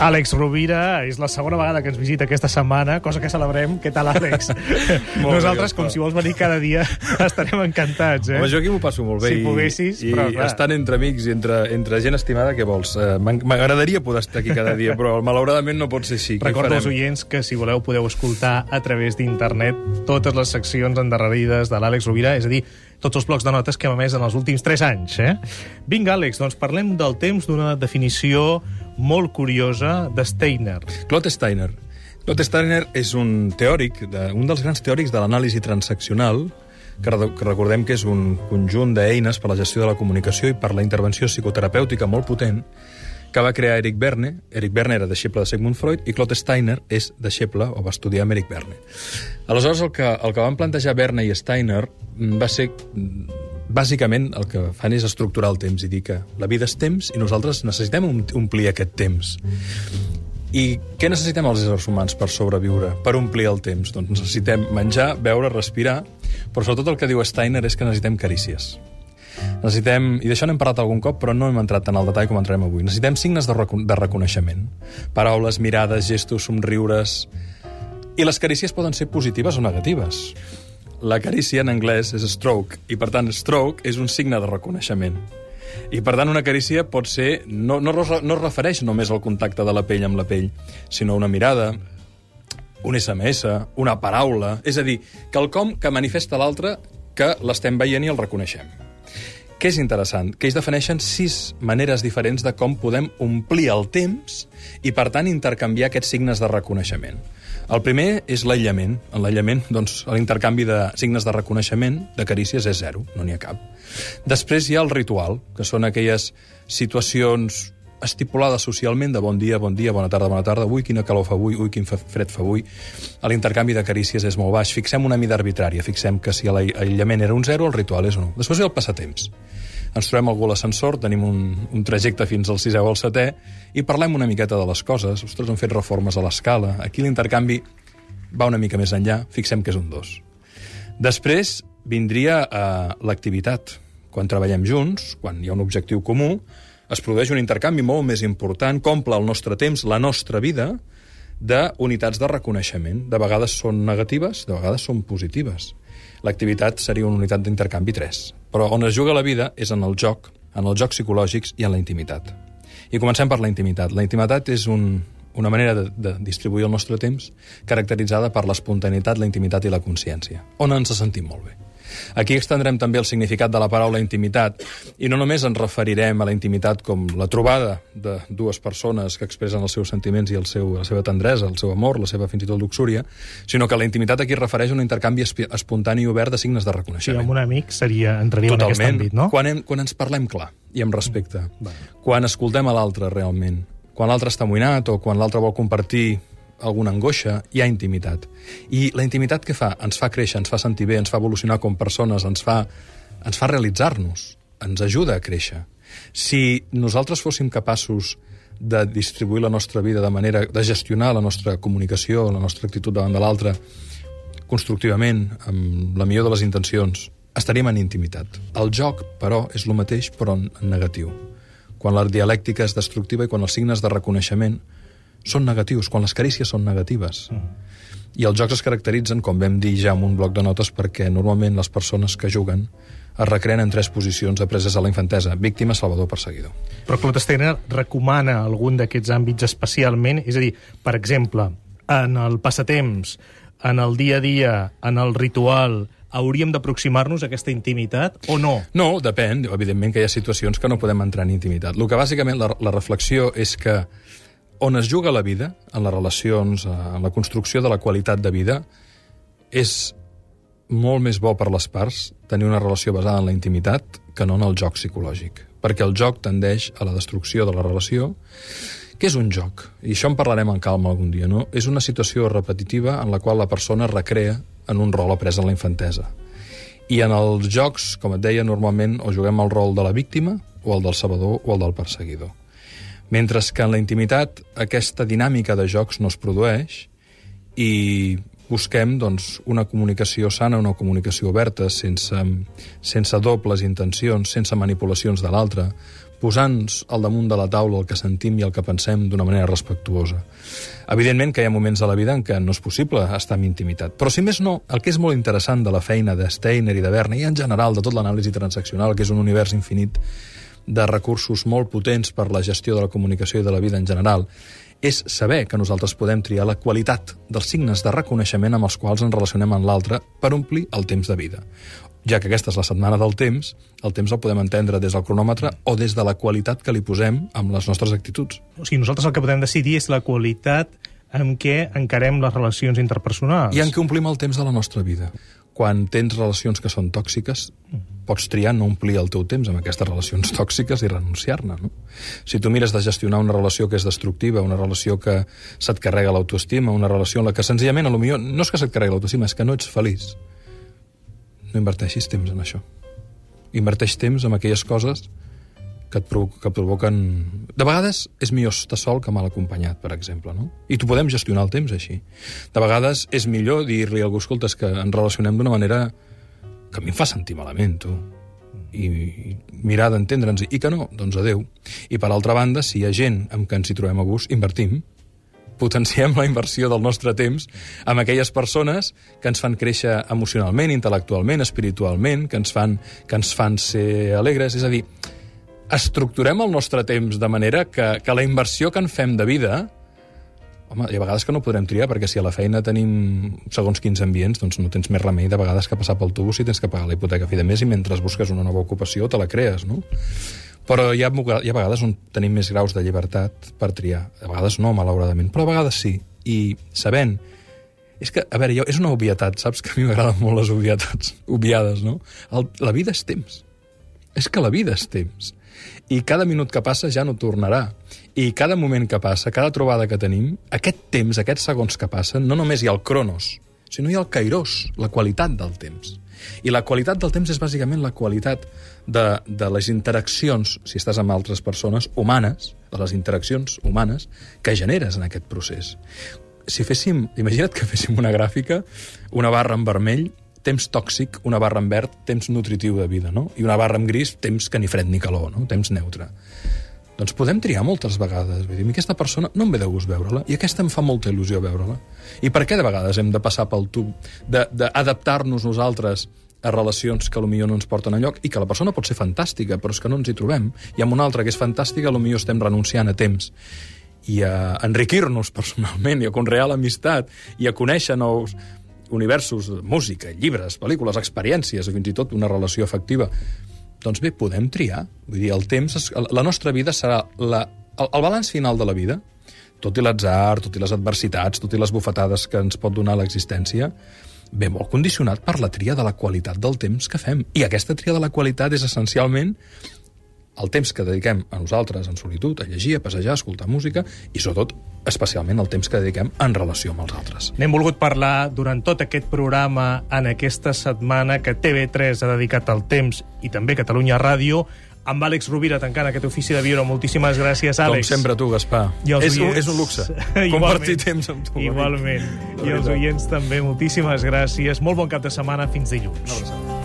Àlex Rovira és la segona vegada que ens visita aquesta setmana, cosa que celebrem. Què tal, Àlex? Nosaltres, com si vols venir cada dia, estarem encantats, eh? Home, jo aquí m'ho passo molt bé. Si i- poguessis, i, però, clar. estant entre amics i entre, entre gent estimada, què vols? Eh, M'agradaria poder estar aquí cada dia, però malauradament no pot ser així. Recordo als oients que, si voleu, podeu escoltar a través d'internet totes les seccions endarrerides de l'Àlex Rovira, és a dir, tots els blocs de notes que hem emès en els últims 3 anys. Eh? Vinga, Àlex, doncs parlem del temps d'una definició molt curiosa de Steiner. Claude Steiner. Claude Steiner és un teòric, de, un dels grans teòrics de l'anàlisi transaccional, que, que recordem que és un conjunt d'eines per a la gestió de la comunicació i per la intervenció psicoterapèutica molt potent, que va crear Eric Berne. Eric Berne era deixeble de Sigmund Freud i Claude Steiner és deixeble o va estudiar amb Eric Berne. Aleshores, el que, el que van plantejar Berne i Steiner mm, va ser mm, bàsicament el que fan és estructurar el temps i dir que la vida és temps i nosaltres necessitem om- omplir aquest temps. I què necessitem els éssers humans per sobreviure, per omplir el temps? Doncs necessitem menjar, beure, respirar, però sobretot el que diu Steiner és que necessitem carícies. Necessitem, i d'això n'hem parlat algun cop, però no hem entrat tan al detall com entrarem avui, necessitem signes de, reco de reconeixement. Paraules, mirades, gestos, somriures... I les carícies poden ser positives o negatives. La carícia en anglès és stroke, i per tant stroke és un signe de reconeixement. I per tant una carícia pot ser... No, no, no es refereix només al contacte de la pell amb la pell, sinó una mirada, un SMS, una paraula... És a dir, quelcom que manifesta l'altre que l'estem veient i el reconeixem. Què és interessant? Que ells defineixen sis maneres diferents de com podem omplir el temps i, per tant, intercanviar aquests signes de reconeixement. El primer és l'aïllament. En l'aïllament, doncs, l'intercanvi de signes de reconeixement, de carícies, és zero, no n'hi ha cap. Després hi ha el ritual, que són aquelles situacions estipulades socialment de bon dia, bon dia, bona tarda, bona tarda, ui, quina calor fa avui, ui, quin fred fa avui. L'intercanvi de carícies és molt baix. Fixem una mida arbitrària, fixem que si l'aïllament era un 0, el ritual és un 1. Després hi ha el passatemps. Ens trobem algú a l'ascensor, tenim un, un trajecte fins al sisè o al setè, i parlem una miqueta de les coses. Ostres, hem fet reformes a l'escala. Aquí l'intercanvi va una mica més enllà, fixem que és un 2. Després vindria eh, l'activitat. Quan treballem junts, quan hi ha un objectiu comú, es produeix un intercanvi molt més important, comple el nostre temps, la nostra vida, d'unitats de reconeixement. De vegades són negatives, de vegades són positives. L'activitat seria una unitat d'intercanvi 3. Però on es juga la vida és en el joc, en els jocs psicològics i en la intimitat. I comencem per la intimitat. La intimitat és un, una manera de, de distribuir el nostre temps caracteritzada per l'espontaneïtat, la intimitat i la consciència, on ens sentim molt bé. Aquí extendrem també el significat de la paraula intimitat i no només ens referirem a la intimitat com la trobada de dues persones que expressen els seus sentiments i el seu, la seva tendresa, el seu amor, la seva fins i tot luxúria, sinó que la intimitat aquí es refereix a un intercanvi espontani i obert de signes de reconeixement. amb un amic seria, entraria en aquest Totalment. àmbit, no? Quan, hem, quan ens parlem clar i amb respecte. Va. Quan escoltem a l'altre realment. Quan l'altre està amoïnat o quan l'altre vol compartir alguna angoixa, hi ha intimitat. I la intimitat què fa? Ens fa créixer, ens fa sentir bé, ens fa evolucionar com persones, ens fa, ens fa realitzar-nos, ens ajuda a créixer. Si nosaltres fóssim capaços de distribuir la nostra vida de manera de gestionar la nostra comunicació, la nostra actitud davant de l'altre, constructivament, amb la millor de les intencions, estaríem en intimitat. El joc, però, és el mateix, però en negatiu. Quan la dialèctica és destructiva i quan els signes de reconeixement són negatius, quan les carícies són negatives. I els jocs es caracteritzen, com vam dir ja en un bloc de notes, perquè normalment les persones que juguen es recreen en tres posicions apreses a la infantesa, víctima, salvador, perseguidor. Però Claude Steiner recomana algun d'aquests àmbits especialment? És a dir, per exemple, en el passatemps, en el dia a dia, en el ritual, hauríem d'aproximar-nos a aquesta intimitat o no? No, depèn. Evidentment que hi ha situacions que no podem entrar en intimitat. El que bàsicament la, la reflexió és que on es juga la vida, en les relacions, eh, en la construcció de la qualitat de vida, és molt més bo per les parts tenir una relació basada en la intimitat que no en el joc psicològic. Perquè el joc tendeix a la destrucció de la relació. Què és un joc? I això en parlarem en calma algun dia, no? És una situació repetitiva en la qual la persona recrea en un rol après en la infantesa. I en els jocs, com et deia, normalment o juguem el rol de la víctima, o el del salvador, o el del perseguidor. Mentre que en la intimitat aquesta dinàmica de jocs no es produeix i busquem doncs, una comunicació sana, una comunicació oberta, sense, sense dobles intencions, sense manipulacions de l'altre, posant al damunt de la taula el que sentim i el que pensem d'una manera respectuosa. Evidentment que hi ha moments de la vida en què no és possible estar en intimitat. Però, si més no, el que és molt interessant de la feina de Steiner i de Verne, i en general de tot l'anàlisi transaccional, que és un univers infinit de recursos molt potents per la gestió de la comunicació i de la vida en general, és saber que nosaltres podem triar la qualitat dels signes de reconeixement amb els quals ens relacionem amb l'altre per omplir el temps de vida ja que aquesta és la setmana del temps, el temps el podem entendre des del cronòmetre o des de la qualitat que li posem amb les nostres actituds. O sigui, nosaltres el que podem decidir és la qualitat amb què encarem les relacions interpersonals. I en què omplim el temps de la nostra vida. Quan tens relacions que són tòxiques, pots triar no omplir el teu temps amb aquestes relacions tòxiques i renunciar-ne. No? Si tu mires de gestionar una relació que és destructiva, una relació que se't carrega l'autoestima, una relació en la que senzillament, a lo millor, no és que se't carrega l'autoestima, és que no ets feliç no inverteixis temps en això. Inverteix temps en aquelles coses que et, provo que provoquen... De vegades és millor estar sol que mal acompanyat, per exemple, no? I tu podem gestionar el temps així. De vegades és millor dir-li a algú, escolta, que ens relacionem d'una manera que a mi em fa sentir malament, tu. I, i mirar d'entendre'ns, i que no, doncs adeu. I per altra banda, si hi ha gent amb què ens hi trobem a gust, invertim, potenciem la inversió del nostre temps amb aquelles persones que ens fan créixer emocionalment, intel·lectualment, espiritualment, que ens fan, que ens fan ser alegres. És a dir, estructurem el nostre temps de manera que, que la inversió que en fem de vida Home, hi ha vegades que no podrem triar, perquè si a la feina tenim segons quins ambients, doncs no tens més remei de vegades que passar pel tubus i tens que pagar la hipoteca a fi de mes i mentre busques una nova ocupació te la crees, no? Però hi ha, hi ha vegades on tenim més graus de llibertat per triar. A vegades no, malauradament, però a vegades sí. I sabent... És que, a veure, jo, és una obvietat, saps? Que a mi m'agraden molt les obvietats, obviades, no? El, la vida és temps. És que la vida és temps. I cada minut que passa ja no tornarà. I cada moment que passa, cada trobada que tenim, aquest temps, aquests segons que passen, no només hi ha el cronos, sinó hi ha el kairos, la qualitat del temps. I la qualitat del temps és bàsicament la qualitat de, de les interaccions, si estàs amb altres persones, humanes, de les interaccions humanes que generes en aquest procés. Si féssim, imagina't que féssim una gràfica, una barra en vermell, temps tòxic, una barra en verd, temps nutritiu de vida, no? I una barra en gris, temps que ni fred ni calor, no? Temps neutre. Doncs podem triar moltes vegades. Vull dir, aquesta persona no em ve de gust veure-la i aquesta em fa molta il·lusió veure-la. I per què de vegades hem de passar pel tub d'adaptar-nos nosaltres a relacions que potser no ens porten a lloc i que la persona pot ser fantàstica, però és que no ens hi trobem. I amb una altra que és fantàstica, potser estem renunciant a temps i a enriquir-nos personalment i a conrear l'amistat i a conèixer nous universos música, llibres, pel·lícules, experiències, o fins i tot una relació afectiva doncs bé, podem triar. Vull dir, el temps, la nostra vida serà la, el, el balanç final de la vida, tot i l'atzar, tot i les adversitats, tot i les bufetades que ens pot donar l'existència, ve molt condicionat per la tria de la qualitat del temps que fem. I aquesta tria de la qualitat és essencialment el temps que dediquem a nosaltres en solitud, a llegir, a passejar, a escoltar música i, sobretot, especialment el temps que dediquem en relació amb els altres. N'hem volgut parlar durant tot aquest programa en aquesta setmana que TV3 ha dedicat al temps i també Catalunya Ràdio amb Àlex Rovira tancant aquest ofici de viure. Moltíssimes gràcies, Àlex. Com sempre tu, Gaspar. I és, oients... és un luxe compartir temps amb tu. Igualment. I els oients també, moltíssimes gràcies. Molt bon cap de setmana. Fins dilluns. Una abraçada.